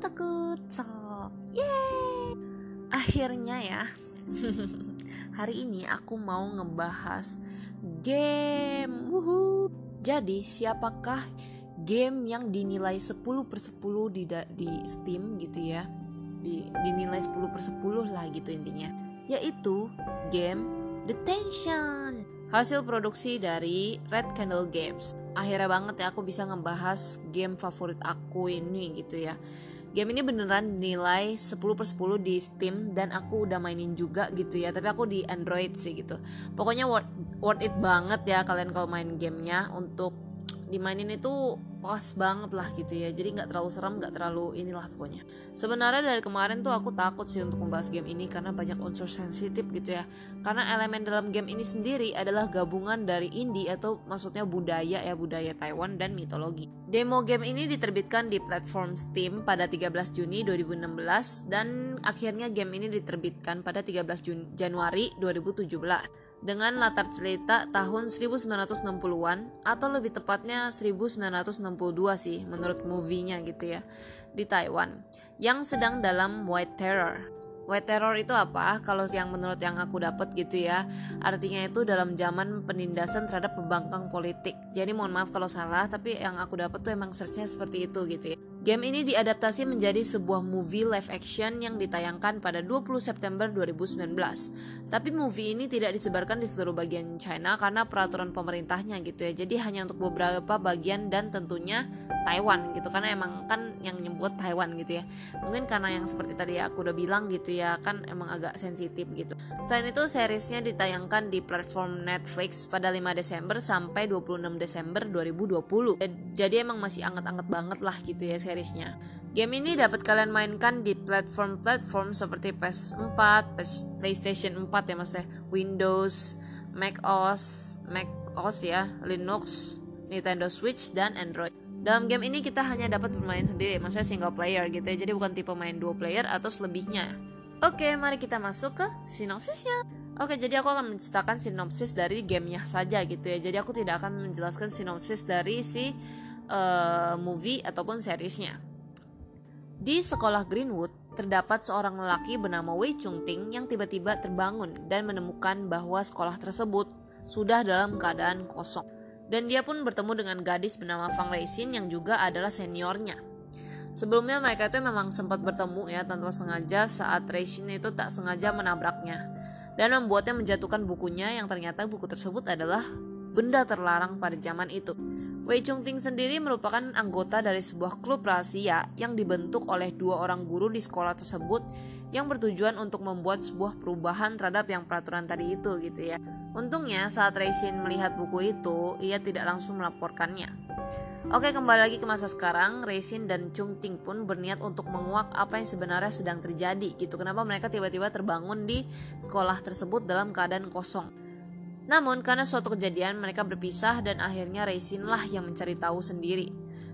Takut Yeay Akhirnya ya Hari ini aku mau ngebahas game. Woohoo. Jadi siapakah game yang dinilai 10 per 10 di, di Steam gitu ya? Di, Dinilai 10 per 10 lah gitu intinya. Yaitu game Detention Hasil produksi dari Red Candle Games. Akhirnya banget ya aku bisa ngebahas game favorit aku ini gitu ya Game ini beneran nilai 10 per 10 di Steam dan aku udah mainin juga gitu ya Tapi aku di Android sih gitu. Pokoknya worth, worth it banget ya kalian kalau main gamenya Untuk dimainin itu pas banget lah gitu ya. Jadi nggak terlalu serem nggak terlalu inilah pokoknya. Sebenarnya dari kemarin tuh aku takut sih untuk membahas game ini karena banyak unsur sensitif gitu ya. Karena elemen dalam game ini sendiri adalah gabungan dari indie atau maksudnya budaya ya budaya Taiwan dan mitologi. Demo game ini diterbitkan di platform Steam pada 13 Juni 2016 dan akhirnya game ini diterbitkan pada 13 Jun Januari 2017 dengan latar cerita tahun 1960-an atau lebih tepatnya 1962 sih menurut movie-nya gitu ya di Taiwan yang sedang dalam White Terror. White Terror itu apa? Kalau yang menurut yang aku dapat gitu ya, artinya itu dalam zaman penindasan terhadap pembangkang politik. Jadi mohon maaf kalau salah, tapi yang aku dapat tuh emang searchnya seperti itu gitu ya. Game ini diadaptasi menjadi sebuah movie live action yang ditayangkan pada 20 September 2019. Tapi movie ini tidak disebarkan di seluruh bagian China karena peraturan pemerintahnya gitu ya. Jadi hanya untuk beberapa bagian dan tentunya Taiwan gitu karena emang kan yang nyebut Taiwan gitu ya. Mungkin karena yang seperti tadi aku udah bilang gitu ya kan emang agak sensitif gitu. Selain itu seriesnya ditayangkan di platform Netflix pada 5 Desember sampai 26 Desember 2020. Jadi emang masih anget-anget banget lah gitu ya seriesnya. Game ini dapat kalian mainkan di platform-platform seperti PS4, PlayStation 4 ya maksudnya, Windows, Mac OS, Mac OS ya, Linux, Nintendo Switch dan Android. Dalam game ini kita hanya dapat bermain sendiri, maksudnya single player gitu ya, jadi bukan tipe main duo player atau selebihnya. Oke, mari kita masuk ke sinopsisnya. Oke, jadi aku akan menceritakan sinopsis dari gamenya saja gitu ya. Jadi aku tidak akan menjelaskan sinopsis dari si uh, movie ataupun seriesnya. Di sekolah Greenwood, terdapat seorang lelaki bernama Wei Chung Ting yang tiba-tiba terbangun dan menemukan bahwa sekolah tersebut sudah dalam keadaan kosong. Dan dia pun bertemu dengan gadis bernama Fang Xin yang juga adalah seniornya. Sebelumnya mereka itu memang sempat bertemu ya tanpa sengaja saat Xin itu tak sengaja menabraknya dan membuatnya menjatuhkan bukunya yang ternyata buku tersebut adalah benda terlarang pada zaman itu. Wei Chung Ting sendiri merupakan anggota dari sebuah klub rahasia yang dibentuk oleh dua orang guru di sekolah tersebut yang bertujuan untuk membuat sebuah perubahan terhadap yang peraturan tadi itu gitu ya. Untungnya saat Reisin melihat buku itu, ia tidak langsung melaporkannya. Oke kembali lagi ke masa sekarang, Reisin dan Chung Ting pun berniat untuk menguak apa yang sebenarnya sedang terjadi gitu. Kenapa mereka tiba-tiba terbangun di sekolah tersebut dalam keadaan kosong. Namun karena suatu kejadian mereka berpisah dan akhirnya Reisin lah yang mencari tahu sendiri.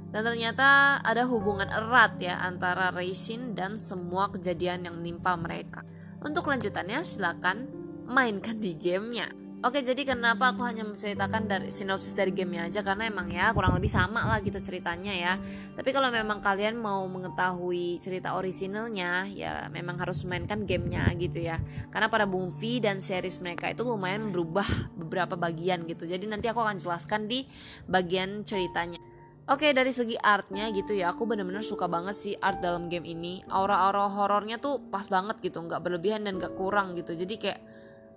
Dan ternyata ada hubungan erat ya antara Reisin dan semua kejadian yang menimpa mereka. Untuk kelanjutannya silakan mainkan di gamenya. Oke jadi kenapa aku hanya menceritakan dari sinopsis dari gamenya aja? Karena emang ya kurang lebih sama lah gitu ceritanya ya. Tapi kalau memang kalian mau mengetahui cerita orisinalnya ya memang harus mainkan gamenya gitu ya. Karena pada movie dan series mereka itu lumayan berubah beberapa bagian gitu. Jadi nanti aku akan jelaskan di bagian ceritanya. Oke dari segi artnya gitu ya aku bener-bener suka banget sih art dalam game ini. Aura-aura horornya tuh pas banget gitu nggak berlebihan dan nggak kurang gitu. Jadi kayak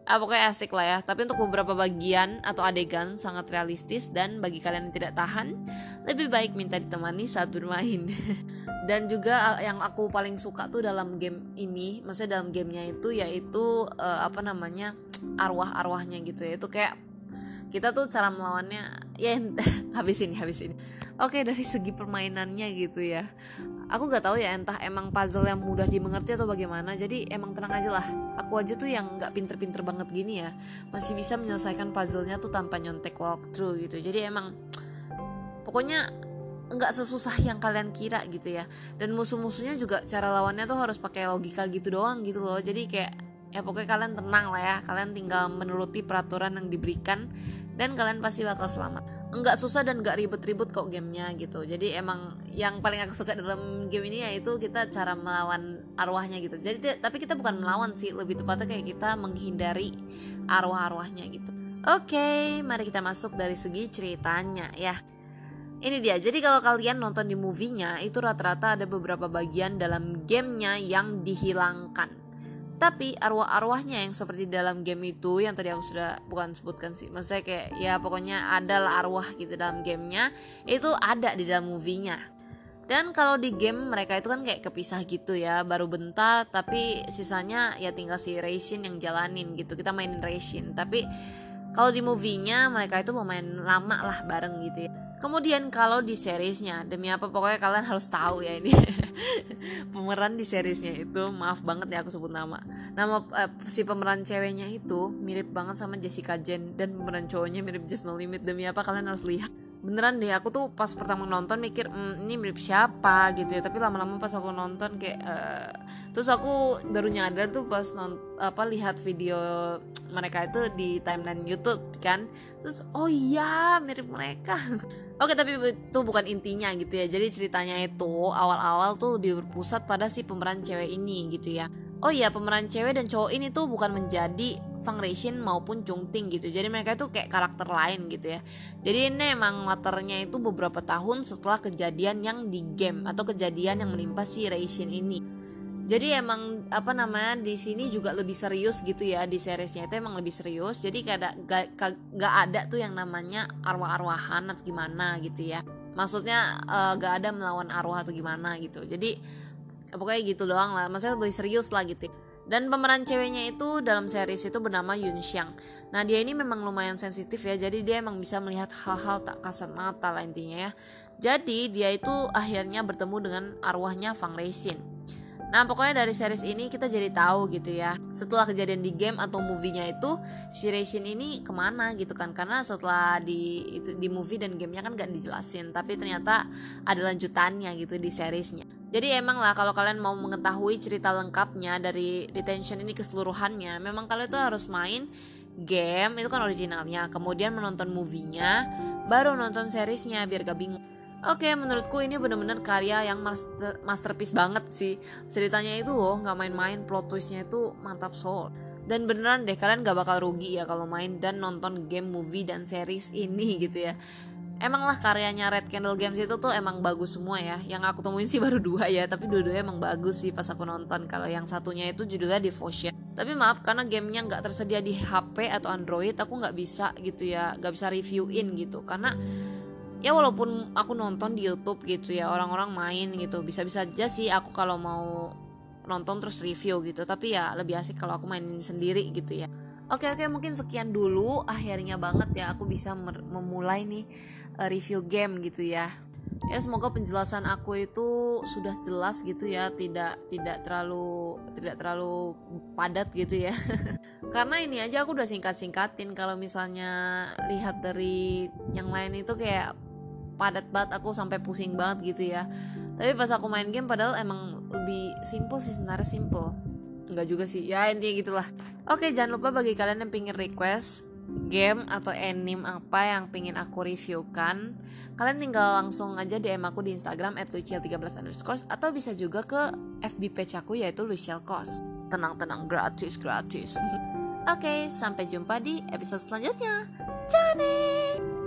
ah, pokoknya asik lah ya. Tapi untuk beberapa bagian atau adegan sangat realistis dan bagi kalian yang tidak tahan lebih baik minta ditemani saat bermain. Dan juga ah, yang aku paling suka tuh dalam game ini maksudnya dalam gamenya itu yaitu uh, apa namanya arwah-arwahnya gitu ya. Itu kayak kita tuh cara melawannya ya habis ini habis ini oke dari segi permainannya gitu ya aku nggak tahu ya entah emang puzzle yang mudah dimengerti atau bagaimana. Jadi emang tenang aja lah. Aku aja tuh yang nggak pinter-pinter banget gini ya. Masih bisa menyelesaikan puzzlenya tuh tanpa nyontek walkthrough gitu. Jadi emang pokoknya nggak sesusah yang kalian kira gitu ya. Dan musuh-musuhnya juga cara lawannya tuh harus pakai logika gitu doang gitu loh. Jadi kayak ya pokoknya kalian tenang lah ya. Kalian tinggal menuruti peraturan yang diberikan dan kalian pasti bakal selamat nggak susah dan nggak ribet-ribet kok gamenya gitu. Jadi emang yang paling aku suka dalam game ini yaitu kita cara melawan arwahnya gitu. Jadi tapi kita bukan melawan sih lebih tepatnya kayak kita menghindari arwah-arwahnya gitu. Oke mari kita masuk dari segi ceritanya ya. Ini dia, jadi kalau kalian nonton di movie-nya itu rata-rata ada beberapa bagian dalam gamenya yang dihilangkan tapi arwah-arwahnya yang seperti dalam game itu yang tadi aku sudah bukan sebutkan sih. Maksudnya kayak ya pokoknya ada lah arwah gitu dalam gamenya itu ada di dalam movie-nya. Dan kalau di game mereka itu kan kayak kepisah gitu ya baru bentar tapi sisanya ya tinggal si Reishin yang jalanin gitu. Kita mainin Reishin tapi kalau di movie-nya mereka itu lumayan lama lah bareng gitu ya Kemudian kalau di seriesnya, demi apa pokoknya kalian harus tahu ya ini pemeran di seriesnya itu maaf banget ya aku sebut nama. Nama eh, si pemeran ceweknya itu mirip banget sama Jessica Jen dan pemeran cowoknya mirip Just No Limit. Demi apa kalian harus lihat beneran deh aku tuh pas pertama nonton mikir mmm, ini mirip siapa? gitu ya. Tapi lama-lama pas aku nonton kayak uh, terus aku baru nyadar tuh pas nont apa lihat video mereka itu di timeline YouTube kan. Terus oh iya mirip mereka. Oke tapi itu bukan intinya gitu ya. Jadi ceritanya itu awal-awal tuh lebih berpusat pada si pemeran cewek ini gitu ya oh iya pemeran cewek dan cowok ini tuh bukan menjadi Fang Reishin maupun Chung Ting gitu. Jadi mereka itu kayak karakter lain gitu ya. Jadi ini emang latarnya itu beberapa tahun setelah kejadian yang di game atau kejadian yang menimpa si Reishin ini. Jadi emang apa namanya di sini juga lebih serius gitu ya di seriesnya itu emang lebih serius. Jadi kada gak, gak ada tuh yang namanya arwah-arwahan atau gimana gitu ya. Maksudnya uh, gak ada melawan arwah atau gimana gitu. Jadi pokoknya gitu doang lah maksudnya lebih serius lah gitu dan pemeran ceweknya itu dalam series itu bernama Yun Xiang. Nah dia ini memang lumayan sensitif ya, jadi dia emang bisa melihat hal-hal tak kasat mata lah intinya ya. Jadi dia itu akhirnya bertemu dengan arwahnya Fang Reixin. Nah pokoknya dari series ini kita jadi tahu gitu ya Setelah kejadian di game atau movie-nya itu Si Reishin ini ke mana gitu kan Karena setelah di itu di movie dan gamenya kan gak dijelasin Tapi ternyata ada lanjutannya gitu di seriesnya jadi emang lah kalau kalian mau mengetahui cerita lengkapnya dari detention ini keseluruhannya, memang kalian tuh harus main game itu kan originalnya, kemudian menonton movie-nya, baru nonton seriesnya biar gak bingung. Oke, menurutku ini bener-bener karya yang master, masterpiece banget sih. Ceritanya itu loh nggak main-main, plot twistnya itu mantap soul. Dan beneran deh kalian gak bakal rugi ya kalau main dan nonton game, movie dan series ini gitu ya. Emang lah karyanya Red Candle Games itu tuh emang bagus semua ya. Yang aku temuin sih baru dua ya tapi dua-duanya emang bagus sih pas aku nonton. Kalau yang satunya itu judulnya Devotion. Tapi maaf karena gamenya nggak tersedia di HP atau Android aku nggak bisa gitu ya nggak bisa reviewin gitu. Karena ya walaupun aku nonton di YouTube gitu ya orang-orang main gitu. Bisa-bisa aja sih aku kalau mau nonton terus review gitu. Tapi ya lebih asik kalau aku mainin sendiri gitu ya. Oke oke mungkin sekian dulu. Akhirnya banget ya aku bisa memulai nih uh, review game gitu ya. Ya semoga penjelasan aku itu sudah jelas gitu ya, tidak tidak terlalu tidak terlalu padat gitu ya. Karena ini aja aku udah singkat-singkatin. Kalau misalnya lihat dari yang lain itu kayak padat banget aku sampai pusing banget gitu ya. Tapi pas aku main game padahal emang lebih simple sih sebenarnya simple. Enggak juga sih ya intinya gitulah. Oke jangan lupa bagi kalian yang pingin request game atau anime apa yang pingin aku reviewkan kalian tinggal langsung aja DM aku di Instagram at 13 underscore atau bisa juga ke FB page aku yaitu Luciel Kos. Tenang-tenang gratis gratis. Oke sampai jumpa di episode selanjutnya. Jane